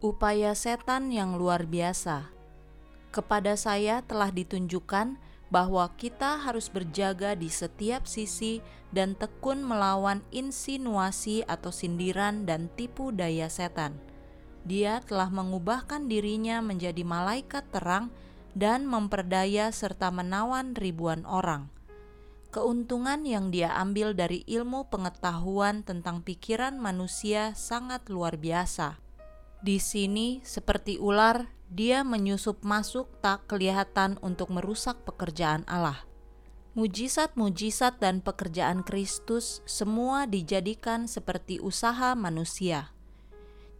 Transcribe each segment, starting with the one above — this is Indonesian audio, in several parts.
Upaya setan yang luar biasa. Kepada saya telah ditunjukkan bahwa kita harus berjaga di setiap sisi dan tekun melawan insinuasi atau sindiran dan tipu daya setan. Dia telah mengubahkan dirinya menjadi malaikat terang dan memperdaya serta menawan ribuan orang. Keuntungan yang dia ambil dari ilmu pengetahuan tentang pikiran manusia sangat luar biasa. Di sini, seperti ular, dia menyusup masuk tak kelihatan untuk merusak pekerjaan Allah. Mujizat-mujizat dan pekerjaan Kristus semua dijadikan seperti usaha manusia.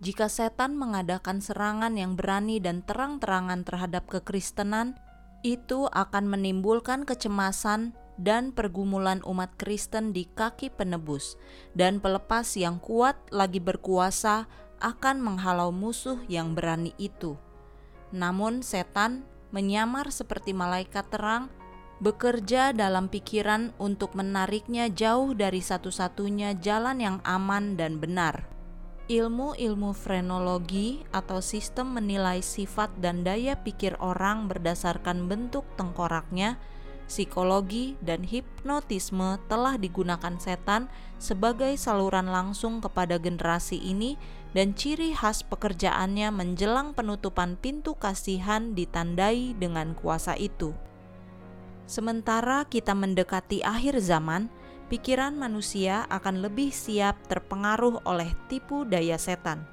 Jika setan mengadakan serangan yang berani dan terang-terangan terhadap kekristenan, itu akan menimbulkan kecemasan dan pergumulan umat Kristen di kaki penebus, dan pelepas yang kuat lagi berkuasa akan menghalau musuh yang berani itu. Namun setan menyamar seperti malaikat terang, bekerja dalam pikiran untuk menariknya jauh dari satu-satunya jalan yang aman dan benar. Ilmu-ilmu frenologi atau sistem menilai sifat dan daya pikir orang berdasarkan bentuk tengkoraknya, psikologi, dan hipnotisme telah digunakan setan sebagai saluran langsung kepada generasi ini dan ciri khas pekerjaannya menjelang penutupan pintu kasihan ditandai dengan kuasa itu. Sementara kita mendekati akhir zaman, pikiran manusia akan lebih siap terpengaruh oleh tipu daya setan.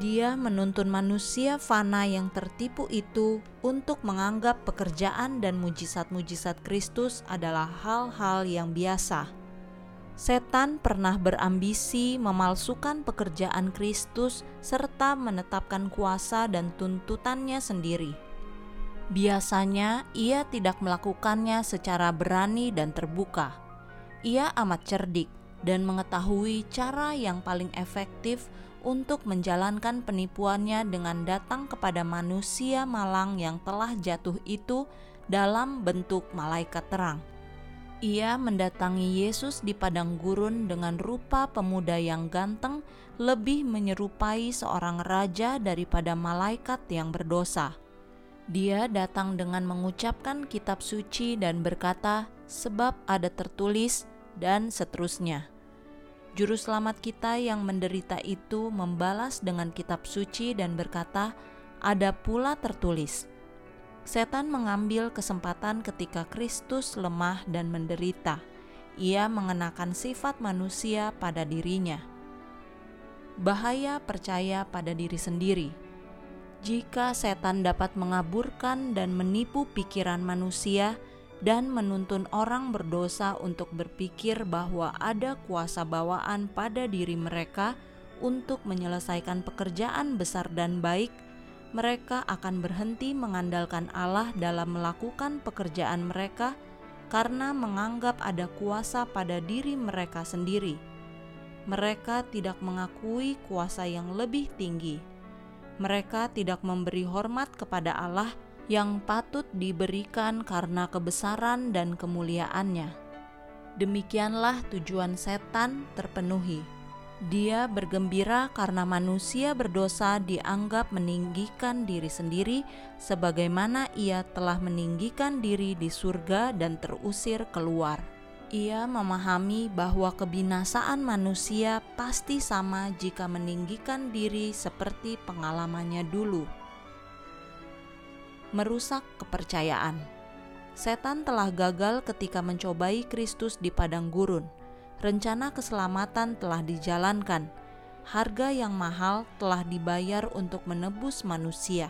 Dia menuntun manusia fana yang tertipu itu untuk menganggap pekerjaan dan mujizat-mujizat Kristus adalah hal-hal yang biasa Setan pernah berambisi memalsukan pekerjaan Kristus serta menetapkan kuasa dan tuntutannya sendiri. Biasanya ia tidak melakukannya secara berani dan terbuka. Ia amat cerdik dan mengetahui cara yang paling efektif untuk menjalankan penipuannya dengan datang kepada manusia malang yang telah jatuh itu dalam bentuk malaikat terang ia mendatangi Yesus di padang gurun dengan rupa pemuda yang ganteng, lebih menyerupai seorang raja daripada malaikat yang berdosa. Dia datang dengan mengucapkan kitab suci dan berkata, "Sebab ada tertulis," dan seterusnya. Juru selamat kita yang menderita itu membalas dengan kitab suci dan berkata, "Ada pula tertulis." Setan mengambil kesempatan ketika Kristus lemah dan menderita. Ia mengenakan sifat manusia pada dirinya. Bahaya percaya pada diri sendiri. Jika setan dapat mengaburkan dan menipu pikiran manusia dan menuntun orang berdosa untuk berpikir bahwa ada kuasa bawaan pada diri mereka untuk menyelesaikan pekerjaan besar dan baik, mereka akan berhenti mengandalkan Allah dalam melakukan pekerjaan mereka karena menganggap ada kuasa pada diri mereka sendiri. Mereka tidak mengakui kuasa yang lebih tinggi. Mereka tidak memberi hormat kepada Allah yang patut diberikan karena kebesaran dan kemuliaannya. Demikianlah tujuan setan terpenuhi dia bergembira karena manusia berdosa dianggap meninggikan diri sendiri, sebagaimana ia telah meninggikan diri di surga dan terusir keluar. Ia memahami bahwa kebinasaan manusia pasti sama jika meninggikan diri seperti pengalamannya dulu. Merusak kepercayaan, setan telah gagal ketika mencobai Kristus di padang gurun rencana keselamatan telah dijalankan. Harga yang mahal telah dibayar untuk menebus manusia,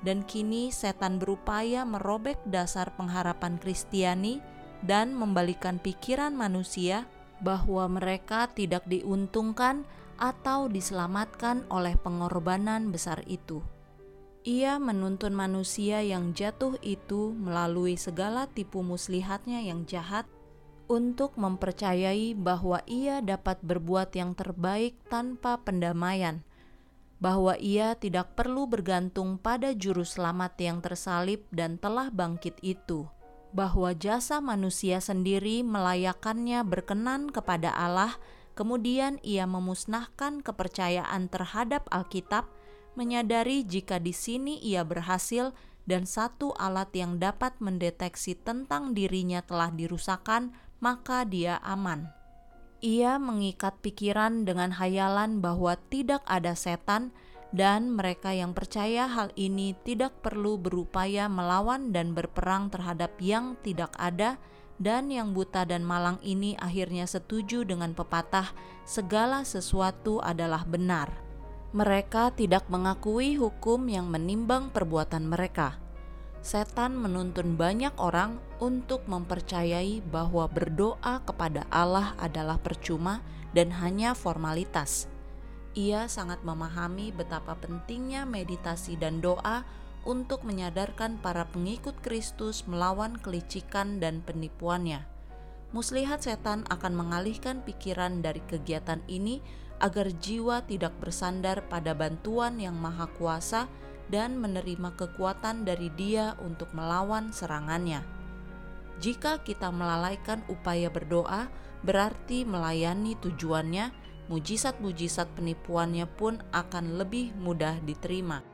dan kini setan berupaya merobek dasar pengharapan Kristiani dan membalikan pikiran manusia bahwa mereka tidak diuntungkan atau diselamatkan oleh pengorbanan besar itu. Ia menuntun manusia yang jatuh itu melalui segala tipu muslihatnya yang jahat untuk mempercayai bahwa ia dapat berbuat yang terbaik tanpa pendamaian, bahwa ia tidak perlu bergantung pada Juru Selamat yang tersalib dan telah bangkit itu, bahwa jasa manusia sendiri melayakannya berkenan kepada Allah. Kemudian ia memusnahkan kepercayaan terhadap Alkitab, menyadari jika di sini ia berhasil dan satu alat yang dapat mendeteksi tentang dirinya telah dirusakkan, maka dia aman. Ia mengikat pikiran dengan hayalan bahwa tidak ada setan, dan mereka yang percaya hal ini tidak perlu berupaya melawan dan berperang terhadap yang tidak ada, dan yang buta dan malang ini akhirnya setuju dengan pepatah "segala sesuatu adalah benar". Mereka tidak mengakui hukum yang menimbang perbuatan mereka. Setan menuntun banyak orang untuk mempercayai bahwa berdoa kepada Allah adalah percuma dan hanya formalitas. Ia sangat memahami betapa pentingnya meditasi dan doa untuk menyadarkan para pengikut Kristus melawan kelicikan dan penipuannya. Muslihat setan akan mengalihkan pikiran dari kegiatan ini agar jiwa tidak bersandar pada bantuan yang maha kuasa dan menerima kekuatan dari Dia untuk melawan serangannya. Jika kita melalaikan upaya berdoa, berarti melayani tujuannya, mujizat-mujizat penipuannya pun akan lebih mudah diterima.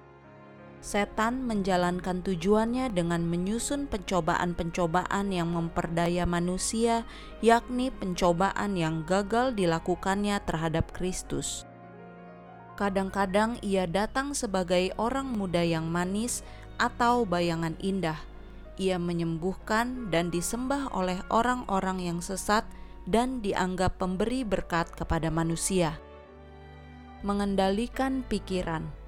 Setan menjalankan tujuannya dengan menyusun pencobaan-pencobaan yang memperdaya manusia, yakni pencobaan yang gagal dilakukannya terhadap Kristus. Kadang-kadang ia datang sebagai orang muda yang manis atau bayangan indah. Ia menyembuhkan dan disembah oleh orang-orang yang sesat dan dianggap pemberi berkat kepada manusia. Mengendalikan pikiran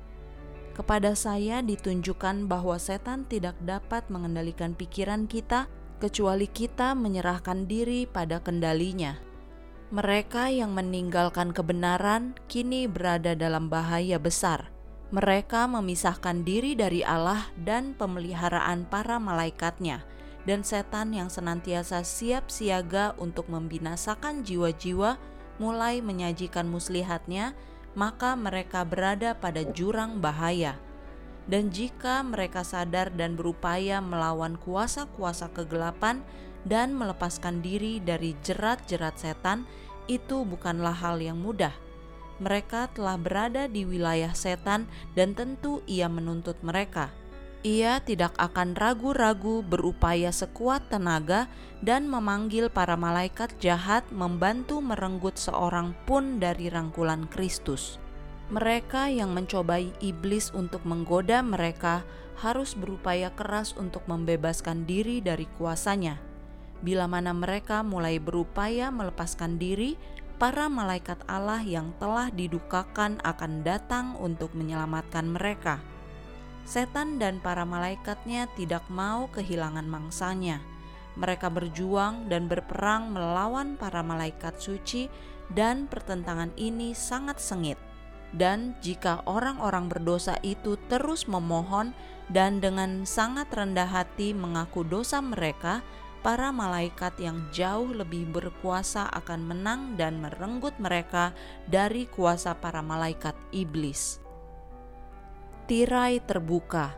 kepada saya ditunjukkan bahwa setan tidak dapat mengendalikan pikiran kita kecuali kita menyerahkan diri pada kendalinya. Mereka yang meninggalkan kebenaran kini berada dalam bahaya besar. Mereka memisahkan diri dari Allah dan pemeliharaan para malaikatnya, dan setan yang senantiasa siap siaga untuk membinasakan jiwa-jiwa mulai menyajikan muslihatnya maka mereka berada pada jurang bahaya. Dan jika mereka sadar dan berupaya melawan kuasa-kuasa kegelapan dan melepaskan diri dari jerat-jerat setan, itu bukanlah hal yang mudah. Mereka telah berada di wilayah setan, dan tentu ia menuntut mereka. Ia tidak akan ragu-ragu berupaya sekuat tenaga dan memanggil para malaikat jahat membantu merenggut seorang pun dari rangkulan Kristus. Mereka yang mencobai iblis untuk menggoda mereka harus berupaya keras untuk membebaskan diri dari kuasanya. Bila mana mereka mulai berupaya melepaskan diri, para malaikat Allah yang telah didukakan akan datang untuk menyelamatkan mereka setan dan para malaikatnya tidak mau kehilangan mangsanya. Mereka berjuang dan berperang melawan para malaikat suci, dan pertentangan ini sangat sengit. Dan jika orang-orang berdosa itu terus memohon dan dengan sangat rendah hati mengaku dosa mereka, para malaikat yang jauh lebih berkuasa akan menang dan merenggut mereka dari kuasa para malaikat iblis tirai terbuka.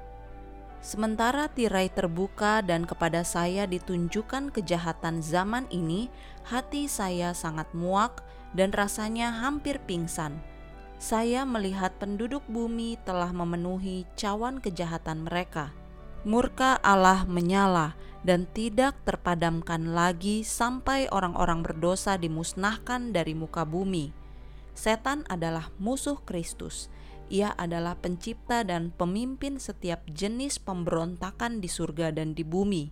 Sementara tirai terbuka dan kepada saya ditunjukkan kejahatan zaman ini, hati saya sangat muak dan rasanya hampir pingsan. Saya melihat penduduk bumi telah memenuhi cawan kejahatan mereka. Murka Allah menyala dan tidak terpadamkan lagi sampai orang-orang berdosa dimusnahkan dari muka bumi. Setan adalah musuh Kristus ia adalah pencipta dan pemimpin setiap jenis pemberontakan di surga dan di bumi.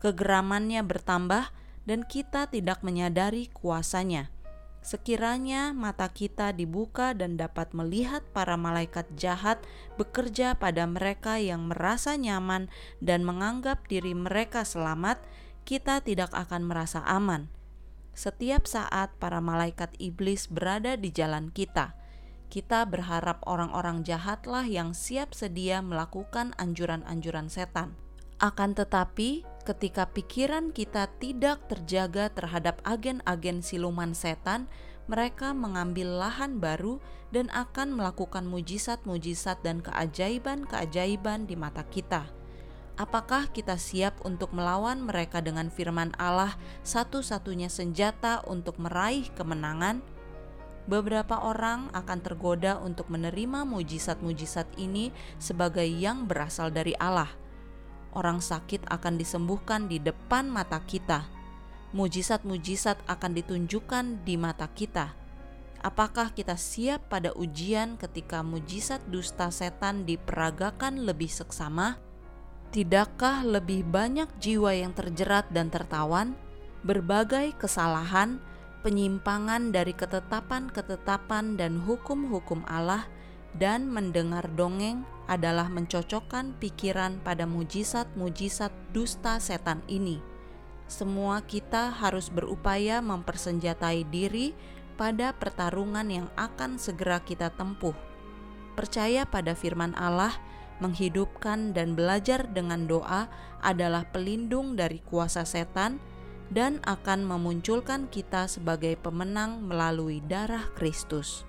Kegeramannya bertambah dan kita tidak menyadari kuasanya. Sekiranya mata kita dibuka dan dapat melihat para malaikat jahat bekerja pada mereka yang merasa nyaman dan menganggap diri mereka selamat, kita tidak akan merasa aman. Setiap saat para malaikat iblis berada di jalan kita kita berharap orang-orang jahatlah yang siap sedia melakukan anjuran-anjuran setan. Akan tetapi, ketika pikiran kita tidak terjaga terhadap agen-agen siluman setan, mereka mengambil lahan baru dan akan melakukan mujizat-mujizat dan keajaiban-keajaiban di mata kita. Apakah kita siap untuk melawan mereka dengan firman Allah, satu-satunya senjata untuk meraih kemenangan? Beberapa orang akan tergoda untuk menerima mujizat-mujizat ini sebagai yang berasal dari Allah. Orang sakit akan disembuhkan di depan mata kita. Mujizat-mujizat akan ditunjukkan di mata kita Apakah kita siap pada ujian ketika mujizat dusta setan diperagakan lebih seksama? Tidakkah lebih banyak jiwa yang terjerat dan tertawan? Berbagai kesalahan, penyimpangan dari ketetapan-ketetapan dan hukum-hukum Allah, dan mendengar dongeng adalah mencocokkan pikiran pada mujizat-mujizat dusta setan ini. Semua kita harus berupaya mempersenjatai diri pada pertarungan yang akan segera kita tempuh. Percaya pada firman Allah, menghidupkan dan belajar dengan doa adalah pelindung dari kuasa setan dan akan memunculkan kita sebagai pemenang melalui darah Kristus.